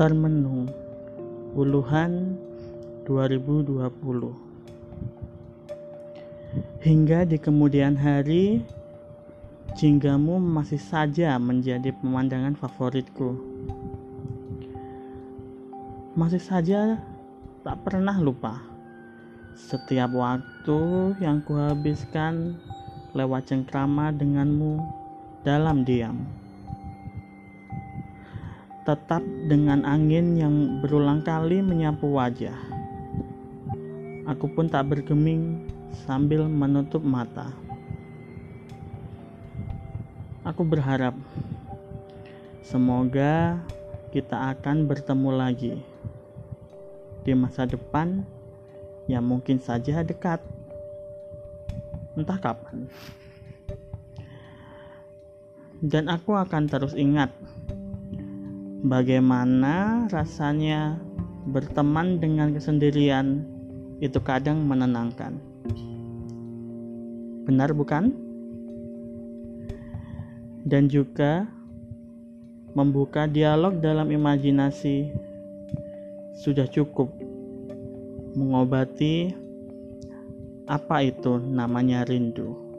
Termenung Uluhan 2020 Hingga di kemudian hari Jinggamu masih saja menjadi pemandangan favoritku. Masih saja tak pernah lupa Setiap waktu yang kuhabiskan lewat cengkrama denganmu dalam diam tetap dengan angin yang berulang kali menyapu wajah. Aku pun tak bergeming sambil menutup mata. Aku berharap semoga kita akan bertemu lagi di masa depan yang mungkin saja dekat. Entah kapan. Dan aku akan terus ingat bagaimana rasanya berteman dengan kesendirian itu kadang menenangkan. Benar bukan? Dan juga membuka dialog dalam imajinasi sudah cukup mengobati apa itu namanya rindu.